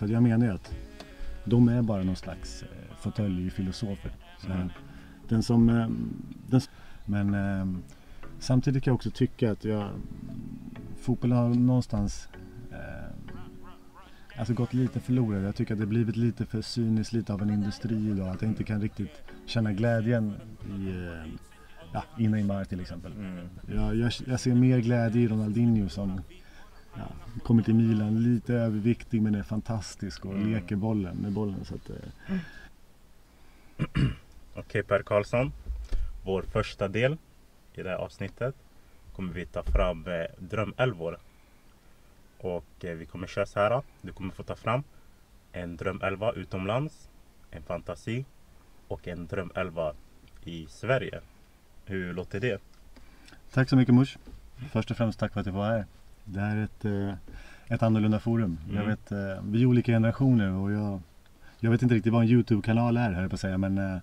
För jag menar ju att de är bara någon slags eh, fåtöljfilosofer. Mm. Den som... Eh, den, men eh, samtidigt kan jag också tycka att jag, fotbollen har någonstans eh, alltså gått lite förlorad. Jag tycker att det blivit lite för cyniskt, lite av en industri idag. Att jag inte kan riktigt känna glädjen i ja, i Neymar till exempel. Mm. Jag, jag, jag ser mer glädje i Ronaldinho som ja, kommer till Milan, lite överviktig men är fantastisk och Mm. leker bollen med bollen. Så att, eh, Okej Per Karlsson. Vår första del i det här avsnittet kommer vi ta fram eh, drömelvor. Och eh, vi kommer köra så här. Du kommer få ta fram en drömelva utomlands, en fantasi och en drömelva i Sverige. Hur låter det? tack så mycket Mush. Först och främst tack för att jag var här. Det här är ett, eh, ett annorlunda forum. Jag Mm. vet, eh, vi är olika generationer och jag, jag vet inte riktigt vad en YouTube-kanal är här på att säga men eh,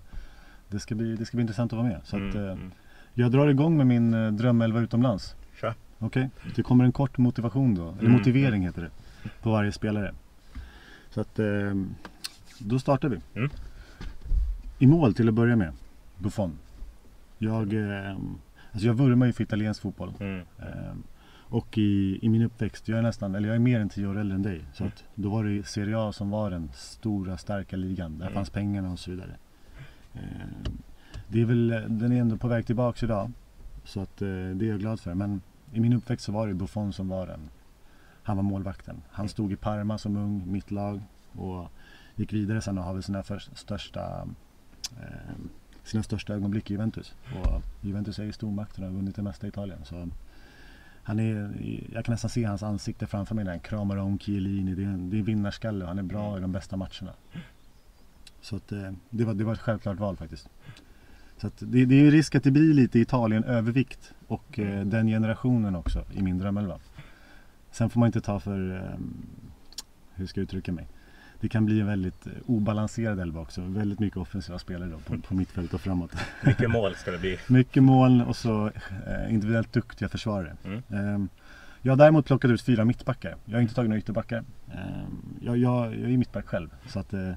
det ska, bli, det ska bli intressant att vara med. Så att, Mm, mm. jag drar igång med min drömelva utomlands. Kör. Okej, det kommer en kort motivation då, eller Mm. motivering heter det, på varje spelare. Så att då startar vi. Mm. I mål till att börja med, Buffon. Jag, eh, alltså jag vurmar ju för italiensk fotboll. Mm. Eh, och i, i min uppväxt, jag är nästan, eller jag är mer än tio år äldre än dig. Så Mm. att då var det Serie A som var den stora starka ligan. Där Mm. fanns pengarna och så vidare. Eh, det är väl, den är ändå på väg tillbaks idag. Så att eh, det är jag glad för. Men i min uppväxt så var det Buffon som var den. Han var målvakten. Han stod i Parma som ung, mitt lag. Och gick vidare sen och har väl sina för, största eh, sina största ögonblick i Juventus. Och Juventus är ju stormakten och har vunnit det mesta i Italien. Så han är, jag kan nästan se hans ansikte framför mig när han kramar om Chiellini. Det är en, det är vinnarskalle och han är bra i de bästa matcherna. Så att, eh, det, var, det var ett självklart val faktiskt. Så att det, det är risk att det blir lite Italien övervikt och eh, den generationen också i min drömelva. Sen får man inte ta för, eh, hur ska jag uttrycka mig? Det kan bli en väldigt eh, obalanserad elva också. Väldigt mycket offensiva spelare då på, på mittfält och framåt. Mycket mål ska det bli. Mycket mål och så eh, individuellt duktiga försvarare. Mm. Ehm, jag har däremot plockat ut fyra mittbackar. Jag har inte tagit några ytterbackar. Ehm, jag, jag, jag är mittback själv. Så att eh,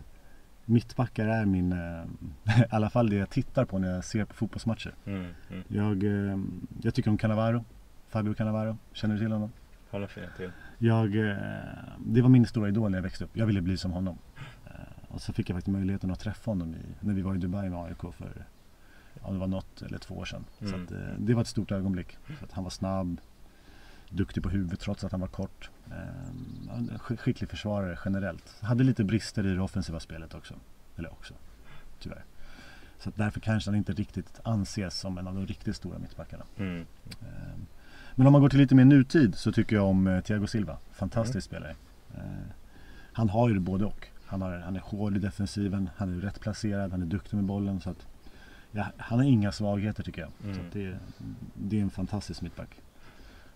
mittbackar är min, i alla fall det jag tittar på när jag ser på fotbollsmatcher. Mm. Mm. Jag, eh, jag tycker om Cannavaro. Fabio Cannavaro. Känner du till honom? Honom känner jag till. Jag, eh, det var min stora idol när jag växte upp. Jag ville bli som honom. Eh, och så fick jag faktiskt möjligheten att träffa honom i, när vi var i Dubai med AIK för ja, det var något eller två år sedan. Så Mm. att, eh, det var ett stort ögonblick. Så att han var snabb, duktig på huvudet trots att han var kort. Eh, skicklig försvarare generellt. Hade lite brister i det offensiva spelet också. Eller också, tyvärr. Så därför kanske han inte riktigt anses som en av de riktigt stora mittbackarna. Mm. Eh, Men om man går till lite mer nutid så tycker jag om eh, Thiago Silva. Fantastisk spelare. Eh, Han har ju det både och. Han, har, han är hård i defensiven, han är rätt placerad, han är duktig med bollen. Så att, ja, han har inga svagheter tycker jag. Mm. Så det, det är en fantastisk mittback.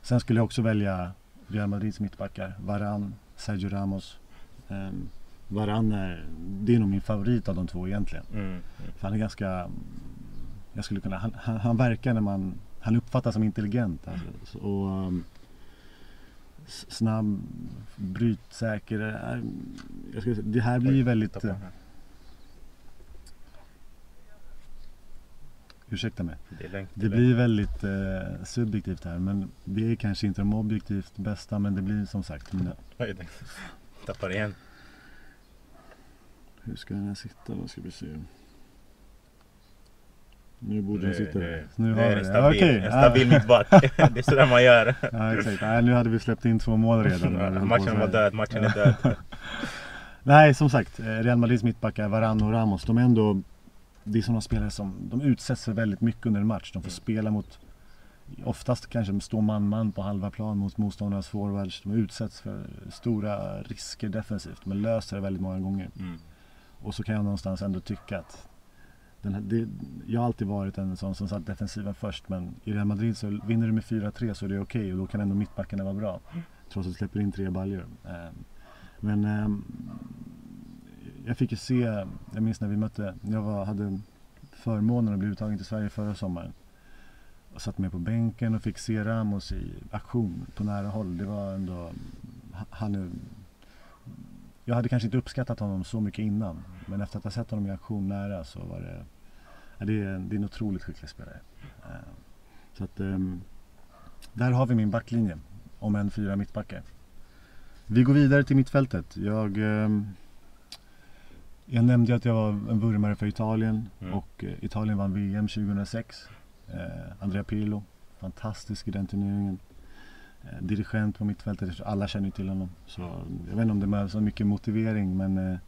Sen skulle jag också välja Real Madrids mittbackar. Varan, Sergio Ramos. Eh, Varan är, det är nog min favorit av de två egentligen. Mm. Mm. För han är ganska, jag skulle kunna, han, han, han verkar när man, han uppfattas som intelligent. Alltså, Så- och um, snabb, brytsäker. eh, Jag säga- det här blir ju väldigt, eh, ursäkta mig. Det längt Det blir väldigt eh, subjektivt här men det är kanske inte de objektivt bästa men det blir som sagt mina, Tappar igen. Hur ska den här sitta då ska vi se. Nu borde Nu, den sitta nu, där. nu är vi det stabil, Okej, en stabil mittback. det är sådär man gör. Ja exakt, Nej, nu hade vi släppt in två mål redan. Matchen var död, matchen är död. Nej som sagt, eh, Real Madrids mittbackar, Varane och Ramos, de är ändå Det är sådana spelare som, de utsätts för väldigt mycket under en match. De får Mm. spela mot Oftast kanske de står man-man på halva plan mot motståndarnas forwards. De utsätts för stora risker defensivt men löser det väldigt många gånger. Mm. Och så kan jag någonstans ändå tycka att här, det, Jag har alltid varit en sån som satt defensiven först men i Real Madrid så vinner du med 4-3 så är det okej och då kan ändå mittbackarna vara bra. Trots att du släpper in tre baljor. Eh, Men ehm, jag fick ju se, jag minns när vi mötte, jag var, hade förmånen att bli uttagen till Sverige förra sommaren. Och satt med på bänken och fick se Ramos i aktion på nära håll. Det var ändå, han jag hade kanske inte uppskattat honom så mycket innan. Men efter att ha sett honom i aktion nära så var det, det, är, det är en otroligt skicklig spelare. Eh, så att, ehm, där har vi min backlinje, om en fyra mittbackar. Vi går vidare till mittfältet. Jag, ehm, jag nämnde att jag var en vurmare för Italien Mm. och eh, Italien vann VM 2006. Eh, Andrea Pirlo, fantastisk i den turneringen. Eh, dirigent på mittfältet, alla känner ju till honom. Så jag vet inte om det behövs så mycket motivering men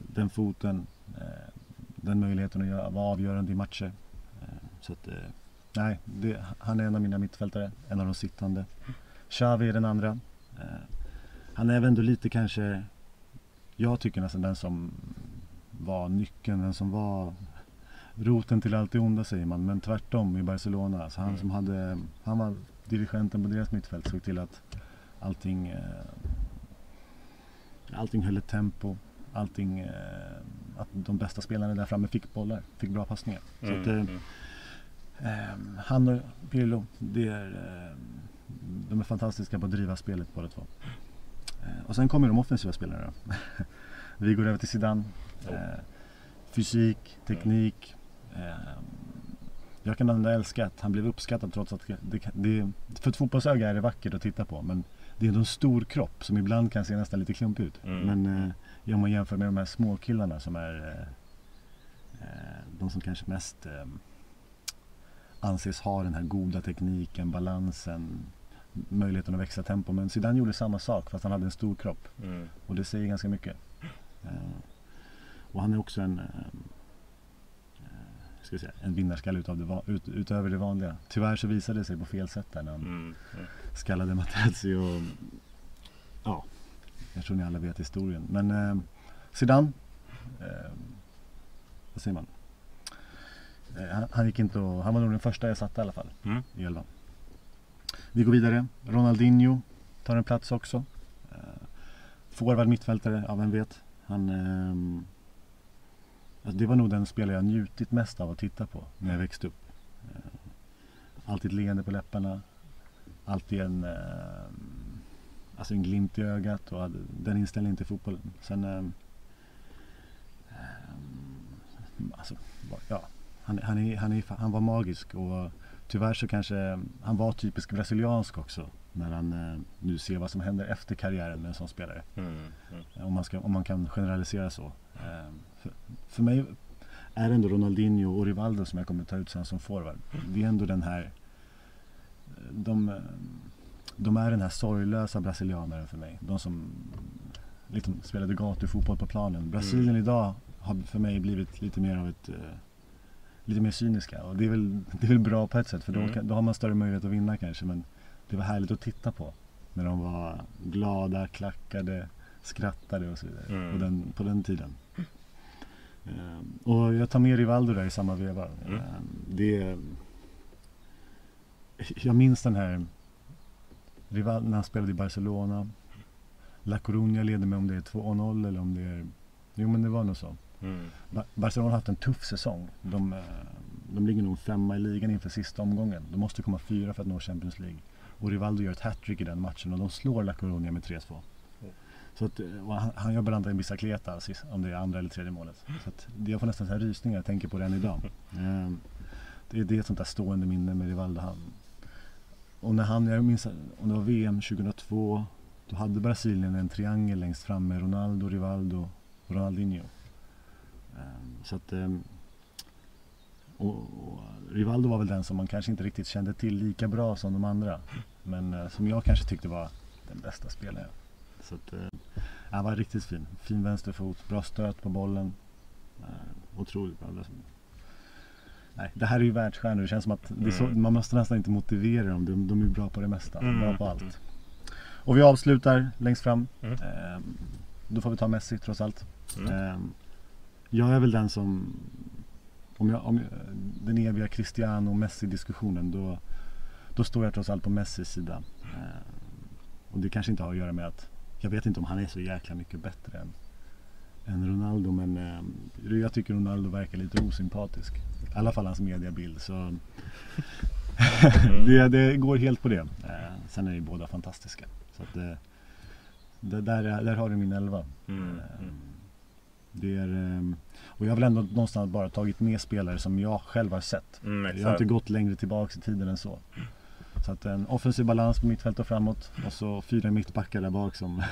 den foten, den möjligheten att göra, vara avgörande i matcher. Eh, så att, eh, nej, det, han är en av mina mittfältare, en av de sittande. Xavi är den andra. Eh, han är väl ändå lite kanske, jag tycker nästan den som var nyckeln, den som var roten till allt det onda säger man, men tvärtom i Barcelona. Alltså han Mm. som hade, han var dirigenten på deras mittfält, såg till att allting, allting höll ett tempo, allting, att de bästa spelarna där framme fick bollar, fick bra passningar. Så att, eh, Mm, mm. Ehm, han och Pirlo, det är, ehm, de är fantastiska på att driva spelet båda två. Eh, och sen kommer de offensiva spelarna. Vi går över till Zidane. Oh. Eh, fysik, teknik. ehm, jag kan ändå älska att han blev uppskattad trots att det, det, för ett fotbollsöga är det vackert att titta på. Men det är ändå en stor kropp som ibland kan se nästan lite klumpig ut. Mm. Men eh, om man jämför med de här små killarna som är eh, eh, de som kanske mest eh, anses ha den här goda tekniken, balansen, möjligheten att växla tempo. Men Zidane gjorde samma sak fast han hade en stor kropp. Mm. Och det säger ganska mycket. Eh, och han är också en, eh, eh, ska säga, en vinnarskalle utav det, ut, utöver det vanliga. Tyvärr så visade det sig på fel sätt där när han Mm. Skallade Materazzi och ja, jag tror ni alla vet historien. Men eh, Zidane, eh, vad säger man? Eh, han, han gick inte och, han var nog den första jag satte i alla fall Mm. i elvan. Vi går vidare. Ronaldinho tar en plats också. Eh, Forward mittfältare, ja vem vet. Han, ehm, alltså det var nog den spelare jag njutit mest av att titta på när jag växte upp. Eh, alltid leende på läpparna. Alltid en, eh, alltså en glimt i ögat och hade den inställningen till fotbollen. Sen, ehm, ehm, alltså, ja, han, han, är, han, är, han var magisk och tyvärr så kanske han var typisk brasiliansk också. När han eh, nu ser vad som händer efter karriären med en sån spelare. Mm. Mm. Om man, ska, om man kan generalisera så. Eh, för, för mig är det ändå Ronaldinho och Rivaldo som jag kommer ta ut sen som forward. Det är ändå den här de, eh, de är den här sorglösa brasilianaren för mig. De som liksom spelade gatufotboll på planen. Brasilien Mm. idag har för mig blivit lite mer av ett eh, lite mer cyniska och det är väl, det är väl bra på ett sätt för då, Mm. då har man större möjlighet att vinna kanske men det var härligt att titta på när de var glada, klackade, skrattade och så vidare Mm. på, den, på den tiden. Ehm, och jag tar med Rivaldo där i samma veva. Mm. Ehm, det, jag minns den här Rivaldo när han spelade i Barcelona. La Coruña leder med om det är 2-0 eller om det är Jo men det var nog så. Mm. Ba- Barcelona har haft en tuff säsong. De, eh, de ligger nog femma i ligan inför sista omgången. De måste komma fyra för att nå Champions League. Och Rivaldo gör ett hattrick i den matchen och de slår La Coruña med 3-2. Så att, eh, han, han gör bland annat en bicicleta om det är andra eller tredje målet. Så att, det- jag får nästan så här rysningar, jag tänker på den idag. Ehm, det, det är ett sånt där stående minne med Rivaldo. Han, och när han, jag minns om det var VM 2002, då hade Brasilien en triangel längst fram med Ronaldo, Rivaldo och Ronaldinho. Ehm, så att, ehm, och, och Rivaldo var väl den som man kanske inte riktigt kände till lika bra som de andra. Men eh, som jag kanske tyckte var den bästa spelaren. Så att, eh, han var riktigt fin. Fin vänsterfot, bra stöt på bollen. Ehm, otroligt bra. Nej, det här är ju världsstjärnor. Det känns som att är så, Mm. man måste nästan inte motivera dem. De, de är bra på det mesta. Mm, Bra på mm. allt. Och vi avslutar längst fram. Mm. Eh, då får vi ta Messi trots allt. Mm. Ehm, jag är väl den som, om jag, om jag, den eviga Cristiano och Messi-diskussionen, då, då står jag trots allt på Messis sida. Ehm, och det kanske inte har att göra med att, jag vet inte om han är så jäkla mycket bättre än, än Ronaldo, men ehm, jag tycker Ronaldo verkar lite osympatisk. I alla fall hans mediabild. Så Mm. det, det går helt på det. Ehm, sen är ju båda fantastiska. Så att, eh, där, där, är- där har du min elva. Mm. Eh, Mm. Det är, eh, och jag har väl ändå någonstans bara tagit med spelare som jag själv har sett. Mm, Jag har inte gått längre tillbaks i tiden än så. Så att en offensiv balans på mittfält och framåt och så fyra mittbackar där bak som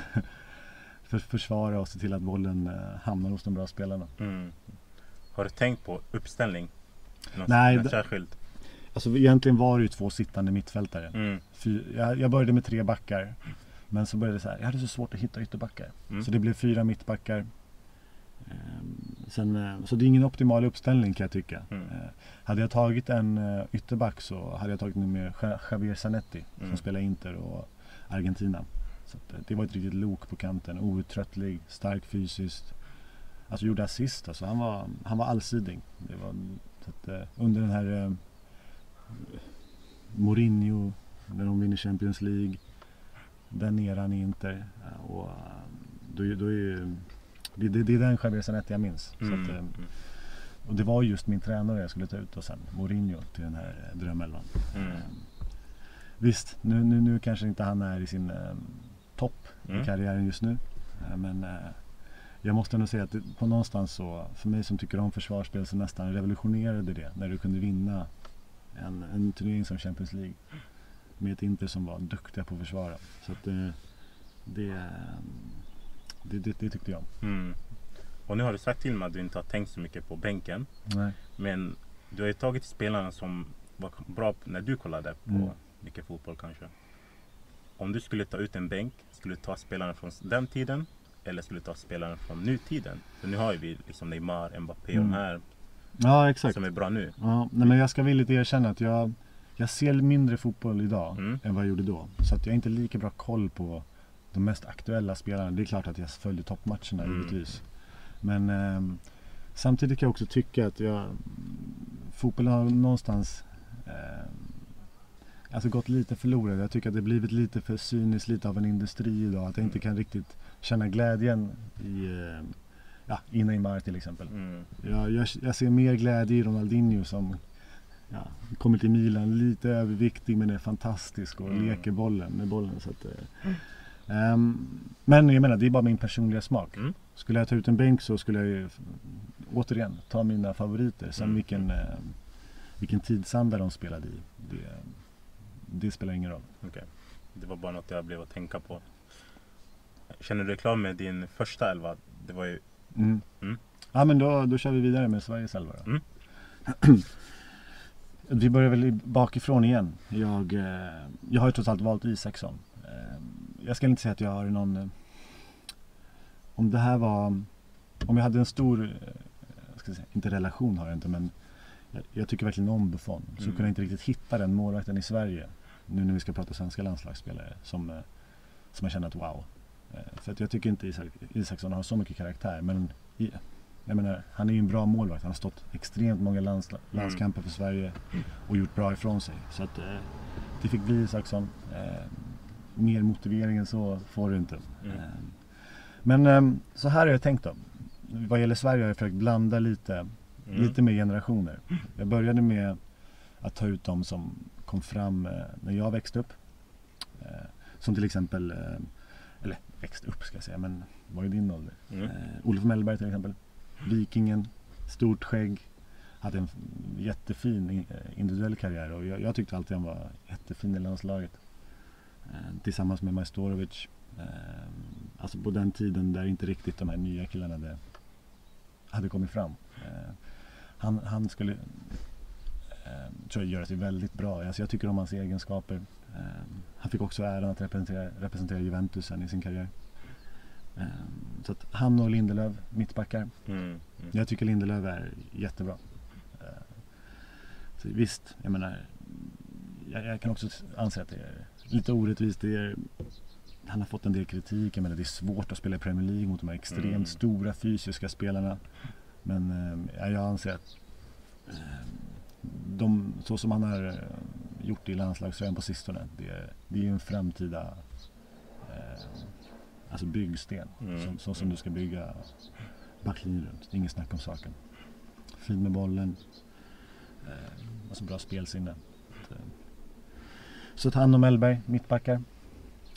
för, försvarar och ser till att bollen eh, hamnar hos de bra spelarna. Mm. Har du tänkt på uppställning? Något, Nej, något särskilt? Alltså egentligen var det ju två sittande mittfältare. Mm. Fy, jag, jag började med tre backar. Men så började det så här, jag hade så svårt att hitta ytterbackar. Mm. Så det blev fyra mittbackar. Ehm, sen, eh, så det är ingen optimal uppställning kan jag tycka. Mm. Eh, hade jag tagit en ytterback så hade jag tagit nummer Ja- Javier Zanetti Mm. som spelar Inter och Argentina. Så eh, det var ett riktigt lok på kanten. Outtröttlig, stark fysiskt. Alltså gjorde assist. Alltså, han, var, han var allsidig. Det var, så att, eh, under den här eh, Mourinho, när de vinner Champions League. Den eran i Inter. eh, Och, då, då är ju, det, det, det är den Javier Zanetti jag minns. Så Mm. att, eh, Mm. och det var just min tränare jag skulle ta ut och sen Mourinho till den här drömelvan. Mm. Visst, nu, nu, nu kanske inte han är i sin eh, topp i Mm. karriären just nu. Eh, men eh, jag måste ändå säga att det, på någonstans så, för mig som tycker om försvarsspel så nästan revolutionerade det när du kunde vinna en, en turnering som Champions League. Med ett Inter som var duktiga på att försvara. Så att det, det, eh, det, det, det tyckte jag om. Mm. Och nu har du sagt till mig att du inte har tänkt så mycket på bänken. Nej. Men du har ju tagit spelarna som var bra när du kollade på Mm. mycket fotboll kanske. Om du skulle ta ut en bänk, skulle du ta spelarna från den tiden? Eller skulle du ta spelarna från nutiden? För nu har ju vi liksom Neymar, Mbappé och Mm. de här Ja, exakt. som är bra nu. Ja, nej, men jag ska villigt erkänna att jag, jag ser mindre fotboll idag Mm. än vad jag gjorde då. Så att jag har inte lika bra koll på de mest aktuella spelarna. Det är klart att jag följer toppmatcherna Mm. givetvis. Men ehm, samtidigt kan jag också tycka att jag, fotbollen har någonstans ehm, alltså gått lite förlorad. Jag tycker att det blivit lite för cyniskt, lite av en industri idag. Att jag inte kan riktigt känna glädjen i, ehm, ja, i Neymar till exempel. Mm. Jag, jag, jag ser mer glädje i Ronaldinho som ja, kommer till Milan lite överviktig men är fantastisk och Mm. leker bollen med bollen. Så att, eh, ehm, men jag menar, det är bara min personliga smak. Mm. Skulle jag ta ut en bänk så skulle jag ju återigen ta mina favoriter. Sen Mm. vilken, eh, vilken tidsanda de spelade i, det, det spelar ingen roll. Okej. Det var bara något jag blev att tänka på. Känner du dig klar med din första elva? Det var ju... Mm. Mm. Ja men då, då kör vi vidare med Sveriges elva då. Mm. vi börjar väl bakifrån igen. Jag, eh, jag har ju trots allt valt Isaksson. Eh, jag ska inte säga att jag har någon... Eh, om det här var... Om jag hade en stor... Säga, inte relation har jag inte men jag, tycker verkligen om Buffon. Så Mm. kunde jag inte riktigt hitta den målvakten i Sverige. Nu när vi ska prata svenska landslagsspelare. Som, eh, som jag känner att wow. Eh, För att jag tycker inte Isak, Isaksson har så mycket karaktär. Men jag menar, han är ju en bra målvakt. Han har stått extremt många lands, landskamper för Sverige och gjort bra ifrån sig. Så att eh, det fick bli Isaksson. Mer motivering än så får du inte. Mm. Men eh, så här har jag tänkt då. Vad gäller Sverige har jag försökt blanda lite, Mm. lite mer generationer. Jag började med att ta ut de som kom fram eh, när jag växte upp. Eh, som till exempel, eh, eller växte upp ska jag säga, men var ju din ålder. Mm. Olof Mellberg till exempel. Vikingen, stort skägg. Hade en jättefin i- individuell karriär och jag, jag tyckte alltid han var jättefin i landslaget. Tillsammans med Majstorovic. Alltså på den tiden där inte riktigt de här nya killarna hade, hade kommit fram. Han, han skulle eh, tror jag göra sig väldigt bra. Alltså jag tycker om hans egenskaper. Eh, han fick också äran att representera, representera Juventus sen i sin karriär. Eh, så att han och Lindelöf, mittbackar. Mm. Mm. Jag tycker Lindelöf är jättebra. Eh, Så visst, jag menar. Jag, jag kan också anse att det är lite orättvist. Det är, han har fått en del kritik. Jag menar, det är svårt att spela i Premier League mot de här extremt Mm. stora fysiska spelarna. Men eh, ja, jag anser att eh, de, så som han har eh, gjort i landslagströjan på sistone. Det, är- det är ju en framtida eh, alltså byggsten. Mm. Så, så som du ska bygga backlinjen runt. Det är inget snack om saken. Fin med bollen. Eh, och så bra spelsinne. Eh, Så att han och Mellberg, mittbackar.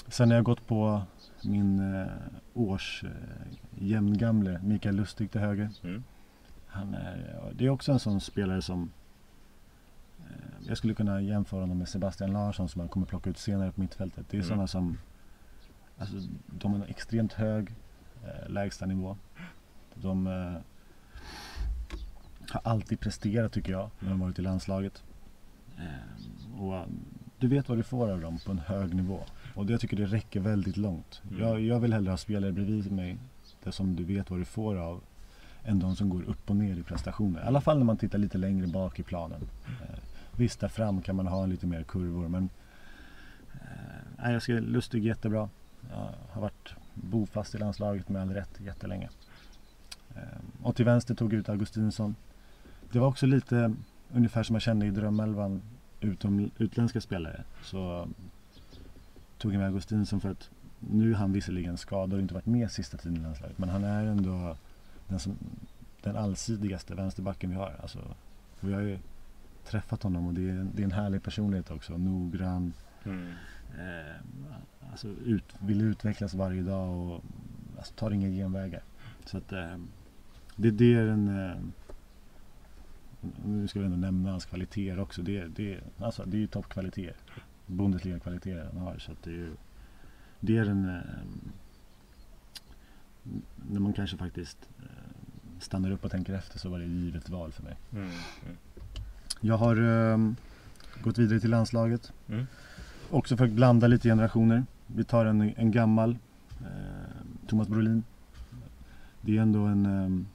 Sen har jag gått på min eh, års eh, jämngamle Mikael Lustig till höger. Mm. Han är, det är också en sån spelare som eh, jag skulle kunna jämföra honom med Sebastian Larsson som man kommer plocka ut senare på mittfältet. Det är Mm. sådana som alltså, de har en extremt hög eh, lägstanivå. De eh, har alltid presterat tycker jag när de varit i landslaget. Eh, och, du vet vad du får av dem på en hög nivå. Och det, jag tycker det räcker väldigt långt. Mm. Jag, jag vill hellre ha spelare bredvid mig det som du vet vad du får av än de som går upp och ner i prestationer. I alla fall när man tittar lite längre bak i planen. Eh, visst, där fram kan man ha lite mer kurvor men eh, nej, jag ser Lustig jättebra. Jag har varit bofast i landslaget med all rätt jättelänge. Eh, och till vänster tog jag ut Augustinsson. Det var också lite ungefär som jag kände i drömelvan utom utländska spelare. Så eh, tog jag med Augustinsson för att nu är han visserligen skadad och inte varit med sista tiden i landslaget. Men han är ändå den, som, den allsidigaste vänsterbacken vi har. Alltså, och jag har ju träffat honom och det är, det är en härlig personlighet också. Noggrann. Mm. Eh, alltså ut, vill utvecklas varje dag och alltså, tar inga genvägar. Så att eh, det, det är en... Eh, nu ska vi ändå nämna hans kvaliteter också. Det, det, alltså, det är ju toppkvaliteter. Bundesliga-kvaliteter han har. Så att det är ju... Det är en... När man kanske faktiskt eh, stannar upp och tänker efter så var det ett givet val för mig. Mm. Mm. Jag har eh, gått vidare till landslaget. Mm. Också för att blanda lite generationer. Vi tar en, en gammal, eh, Thomas Brolin. Det är ändå en, eh,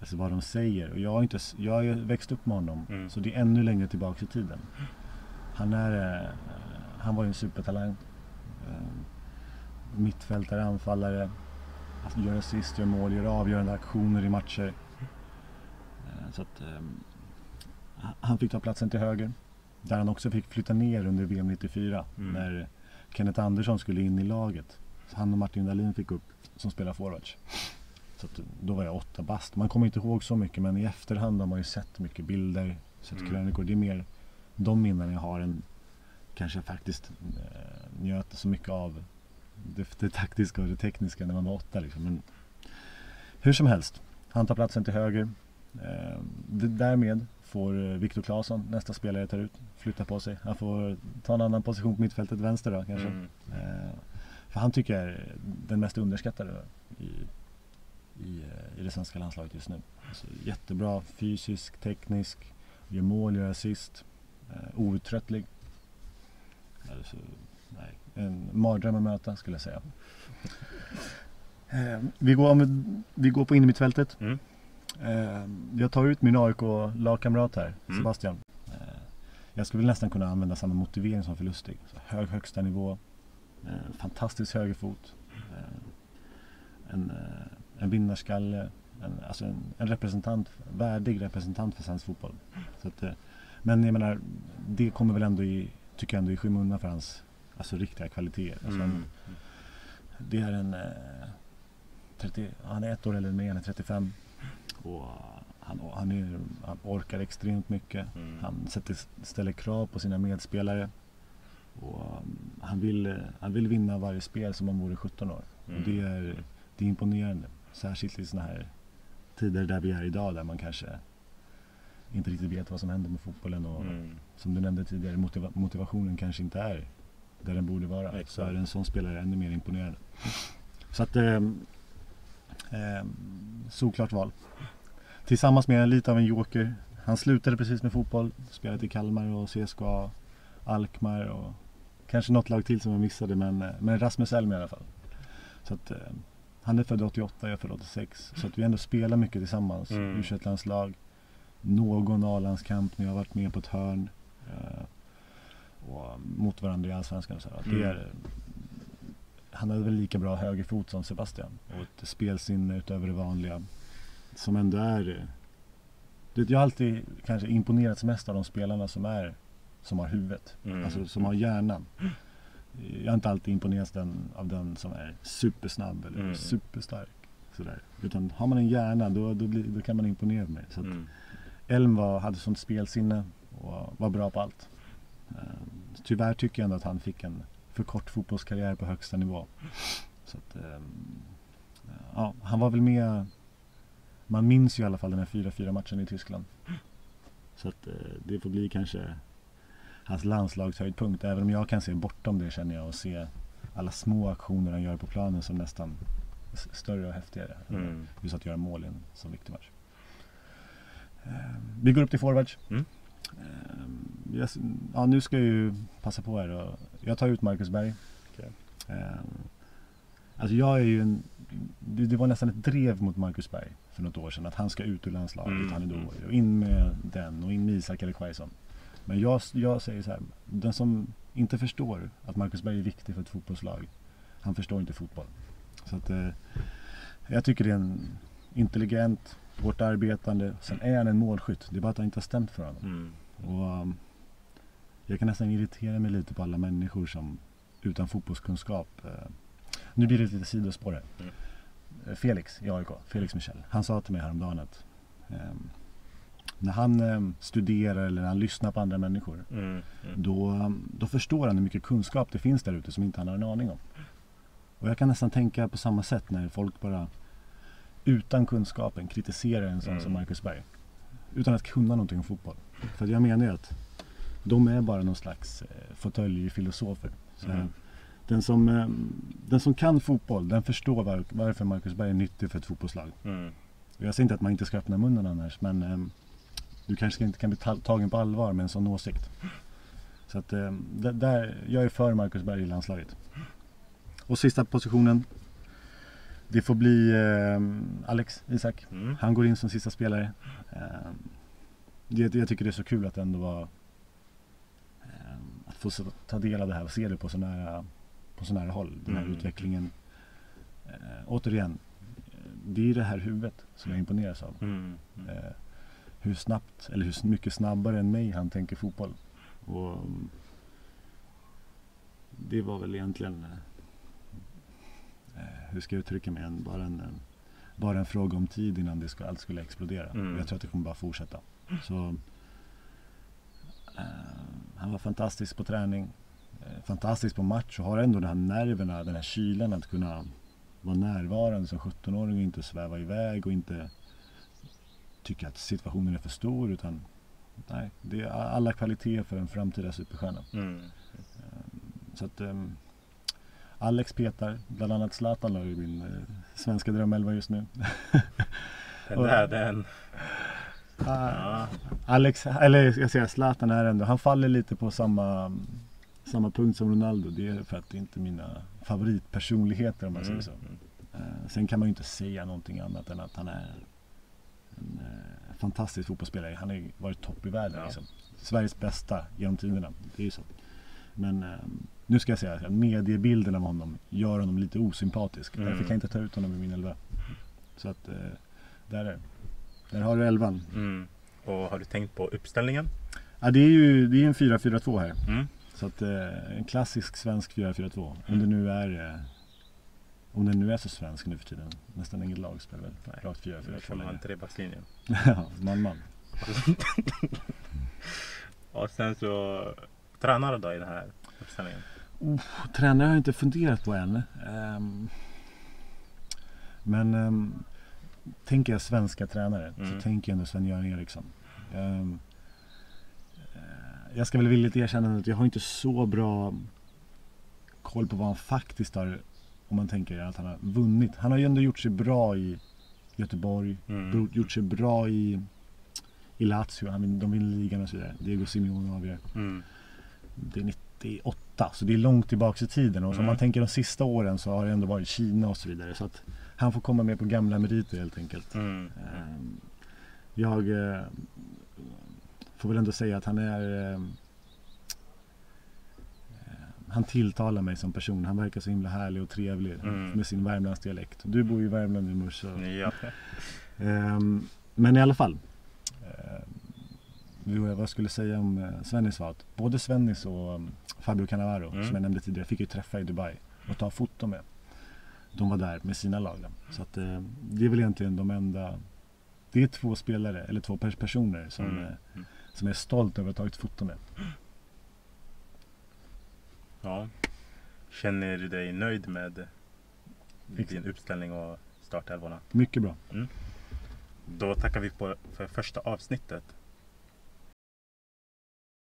alltså vad de säger. Och jag har, inte, jag har växt upp med honom. Mm. Så det är ännu längre tillbaka i tiden. Han, är, eh, han var ju en supertalang. Eh, mittfältare, anfallare. Alltså, gör assist, gör mål, gör avgörande aktioner i matcher. Eh, så att, eh, han fick ta platsen till höger. Där han också fick flytta ner under VM 94 Mm. när Kenneth Andersson skulle in i laget. Så han och Martin Dahlin fick upp som spelar forwards. Så att, då var jag åtta bast. Man kommer inte ihåg så mycket men i efterhand har man ju sett mycket bilder, sett Mm. krönikor. Det är mer de minnen jag har än kanske faktiskt eh, njöt så mycket av det, det taktiska och det tekniska när man var åtta. Liksom. Men hur som helst, han tar platsen till höger. Eh, därmed får eh, Viktor Claesson, nästa spelare tar ut, flytta på sig. Han får ta en annan position på mittfältet, vänster då kanske. Mm. Eh, för han tycker jag är den mest underskattade i, i, eh, i det svenska landslaget just nu. Alltså, jättebra fysisk, teknisk, gör mål, gör assist, eh, outtröttlig. Alltså, nej, en mardröm att möta skulle jag säga. Eh, vi, går, vi, vi går på innermittfältet. Mm. Eh, jag tar ut min AIK-lagkamrat här, Mm. Sebastian. Eh, jag skulle väl nästan kunna använda samma motivering som för Lustig. Så hög högsta nivå, eh, fantastisk högerfot, en, en vinnarskalle, en, alltså en, en representant, värdig representant för svensk fotboll. Så att, men jag menar, det kommer väl ändå i, tycker jag ändå i skymundan för hans alltså, riktiga kvaliteter. Alltså, Mm. det är en... Eh, 30, han är ett år eller mer, han är 35. Och han, han, är, han orkar extremt mycket. Mm. Han sätter, ställer krav på sina medspelare. Och um, han, vill, eh, han vill vinna varje spel som om han vore 17 år. Mm. Och det är, det är imponerande. Särskilt i sådana här tider där vi är idag där man kanske inte riktigt vet vad som händer med fotbollen. Och Mm. som du nämnde tidigare, motiva motivationen kanske inte är där den borde vara. Exakt. Så är en sån spelare ännu mer imponerande. Så att, ehm, ehm, solklart val. Tillsammans med lite av en joker. Han slutade precis med fotboll, spelade i Kalmar och CSKA, Alkmaar och kanske något lag till som jag missade men, eh, men Rasmus Elm i alla fall. Så att, ehm, han är född 88, jag är född 86. Så att vi ändå spelar mycket tillsammans. Mm. u landslag någon A-landskamp när jag har varit med på ett hörn. Eh, och mot varandra i Allsvenskan och så. här. Det Mm. är, han hade väl lika bra högerfot som Sebastian. Och ett spelsinne utöver det vanliga. Som ändå är... eh, Du vet, jag har alltid kanske imponerats mest av de spelarna som är som har huvudet. Mm. Alltså som har hjärnan. Jag har inte alltid imponerats den, av den som är supersnabb eller Mm. superstark. Sådär. Utan har man en hjärna då, då, blir, då kan man imponera mig. Så att, Mm. Elm var, hade sånt spelsinne och var bra på allt. Tyvärr tycker jag ändå att han fick en för kort fotbollskarriär på högsta nivå. Så att, eh, ja, han var väl med, man minns ju i alla fall den här 4-4 matchen i Tyskland. Så att eh, det får bli kanske hans landslagshöjdpunkt. Även om jag kan se bortom det känner jag och se alla små aktioner han gör på planen som nästan större och häftigare. Mm. Just att göra mål i en så viktig match. Eh, Vi går upp till forwards. Mm. Jag s- Ja, nu ska jag ju passa på här och jag tar ut Marcus Berg. Okej. Eh, Alltså jag är ju en, det, det var nästan ett drev mot Marcus Berg för något år sedan att han ska ut ur landslaget, Mm, han är mm. dålig. Och in med den och in med Isak eller Quaison. Men jag, jag säger så här, den som inte förstår att Marcus Berg är viktig för ett fotbollslag, han förstår inte fotboll. Så att, eh, jag tycker det är en intelligent, hårt arbetande, sen är han en målskytt. Det är bara att han inte har stämt för honom. Mm. Och um, jag kan nästan irritera mig lite på alla människor som utan fotbollskunskap. Eh, nu blir det ett litet sidospår här. Mm. Eh, Felix i AIK, Felix Michel. Han sa till mig häromdagen att ehm, när han ehm, studerar eller när han lyssnar på andra människor Mm. Mm. då, um, då förstår han hur mycket kunskap det finns där ute som inte han har en aning om. Och jag kan nästan tänka på samma sätt när folk bara utan kunskapen kritiserar en sån Mm. som Marcus Berg. Utan att kunna någonting om fotboll. För jag menar ju att de är bara någon slags eh, fåtöljfilosofer. Mm. den, som, eh, den som kan fotboll, den förstår var, varför Marcus Berg är nyttig för ett fotbollslag. Mm. Jag säger inte att man inte ska öppna munnen annars men ehm, du kanske inte kan bli ta- tagen på allvar med en sån åsikt. Så att där, jag är för Marcus Berg i landslaget. Och sista positionen. Det får bli ehm, Alex Isak. Mm. Han går in som sista spelare. Ehm, det, jag tycker det är så kul att ändå var ehm, att få ta del av det här och se det på så nära, på så nära håll. Den här Mm. utvecklingen. Eh, återigen, eh, det är det här huvudet som jag imponeras av. Mm. Mm. Eh, hur snabbt, eller hur mycket snabbare än mig han tänker fotboll. Och mm, det var väl egentligen, eh, eh, hur ska jag uttrycka mig, en, bara, en, en, bara en fråga om tid innan det skulle, allt skulle explodera. Mm. Jag tror att det kommer bara fortsätta. Så, eh, han var fantastisk på träning, eh, fantastisk på match och har ändå de här nerverna, den här kylan att kunna vara närvarande som 17-åring och inte sväva iväg och inte tycka att situationen är för stor utan nej, det är alla kvaliteter för en framtida superstjärna. Mm. Så att ehm, Alex petar, bland annat Zlatan har ju min eh, svenska drömelva just nu. Den där den. Ah. Alex, eller jag säger Zlatan är ändå, han faller lite på samma, samma punkt som Ronaldo. Det är för att det inte är mina favoritpersonligheter om man säger Mm. så. Eh, sen kan man ju inte säga någonting annat än att han är en eh, fantastisk fotbollsspelare. Han har ju varit topp i världen. Ja. Liksom. Sveriges bästa genom tiderna. Det är ju så. Men eh, nu ska jag säga att mediebilden av honom gör honom lite osympatisk. Mm. Därför kan jag inte ta ut honom i min elva. Så att eh, där är. Där har du elvan. Mm. Och har du tänkt på uppställningen? Ja, det är ju det är en 4-4-2 här. Mm. Så att eh, en klassisk svensk 4-4-2. Om Mm. det nu är eh, om den nu är så svensk nu för tiden. Nästan inget lag spelar väl rakt 4-4-2 Nu kör man längre. trebackslinjen. Ja, man man. Och sen så tränare då i den här uppställningen? Tränare har jag inte funderat på än. Ehm, men um, tänker jag svenska tränare Mm. så tänker jag ändå Sven-Göran Eriksson. Eh, jag ska väl villigt erkänna att jag har inte så bra koll på vad han faktiskt har om man tänker att han har vunnit. Han har ju ändå gjort sig bra i Göteborg, Mm. gjort sig bra i, i Lazio, han, de vinner ligan och så vidare. Diego Simeone avgör. Mm. Det är 98 så det är långt tillbaka i tiden och om Mm. man tänker de sista åren så har det ändå varit Kina och så vidare. Så att han får komma med på gamla meriter helt enkelt. Mm. Ehm, Jag eh, får väl ändå säga att han är eh, han tilltalar mig som person. Han verkar så himla härlig och trevlig Mm. med sin Värmlandsdialekt. Du bor ju i Värmland nu Murs. så- Ja. Ehm, men i alla fall. Vad jag skulle säga om uh, Svennis var att både Svennis och um, Fabio Cannavaro Mm. som jag nämnde tidigare fick ju träffa i Dubai och ta foto med. De var där med sina lag. Så att, eh, det är väl egentligen de enda Det är två spelare eller två pers- personer som, Mm. eh, Mm. som jag är stolt över att ha tagit foto med. Ja. Känner du dig nöjd med din uppställning och startelvorna? Mycket bra. Då tackar vi på, för första avsnittet.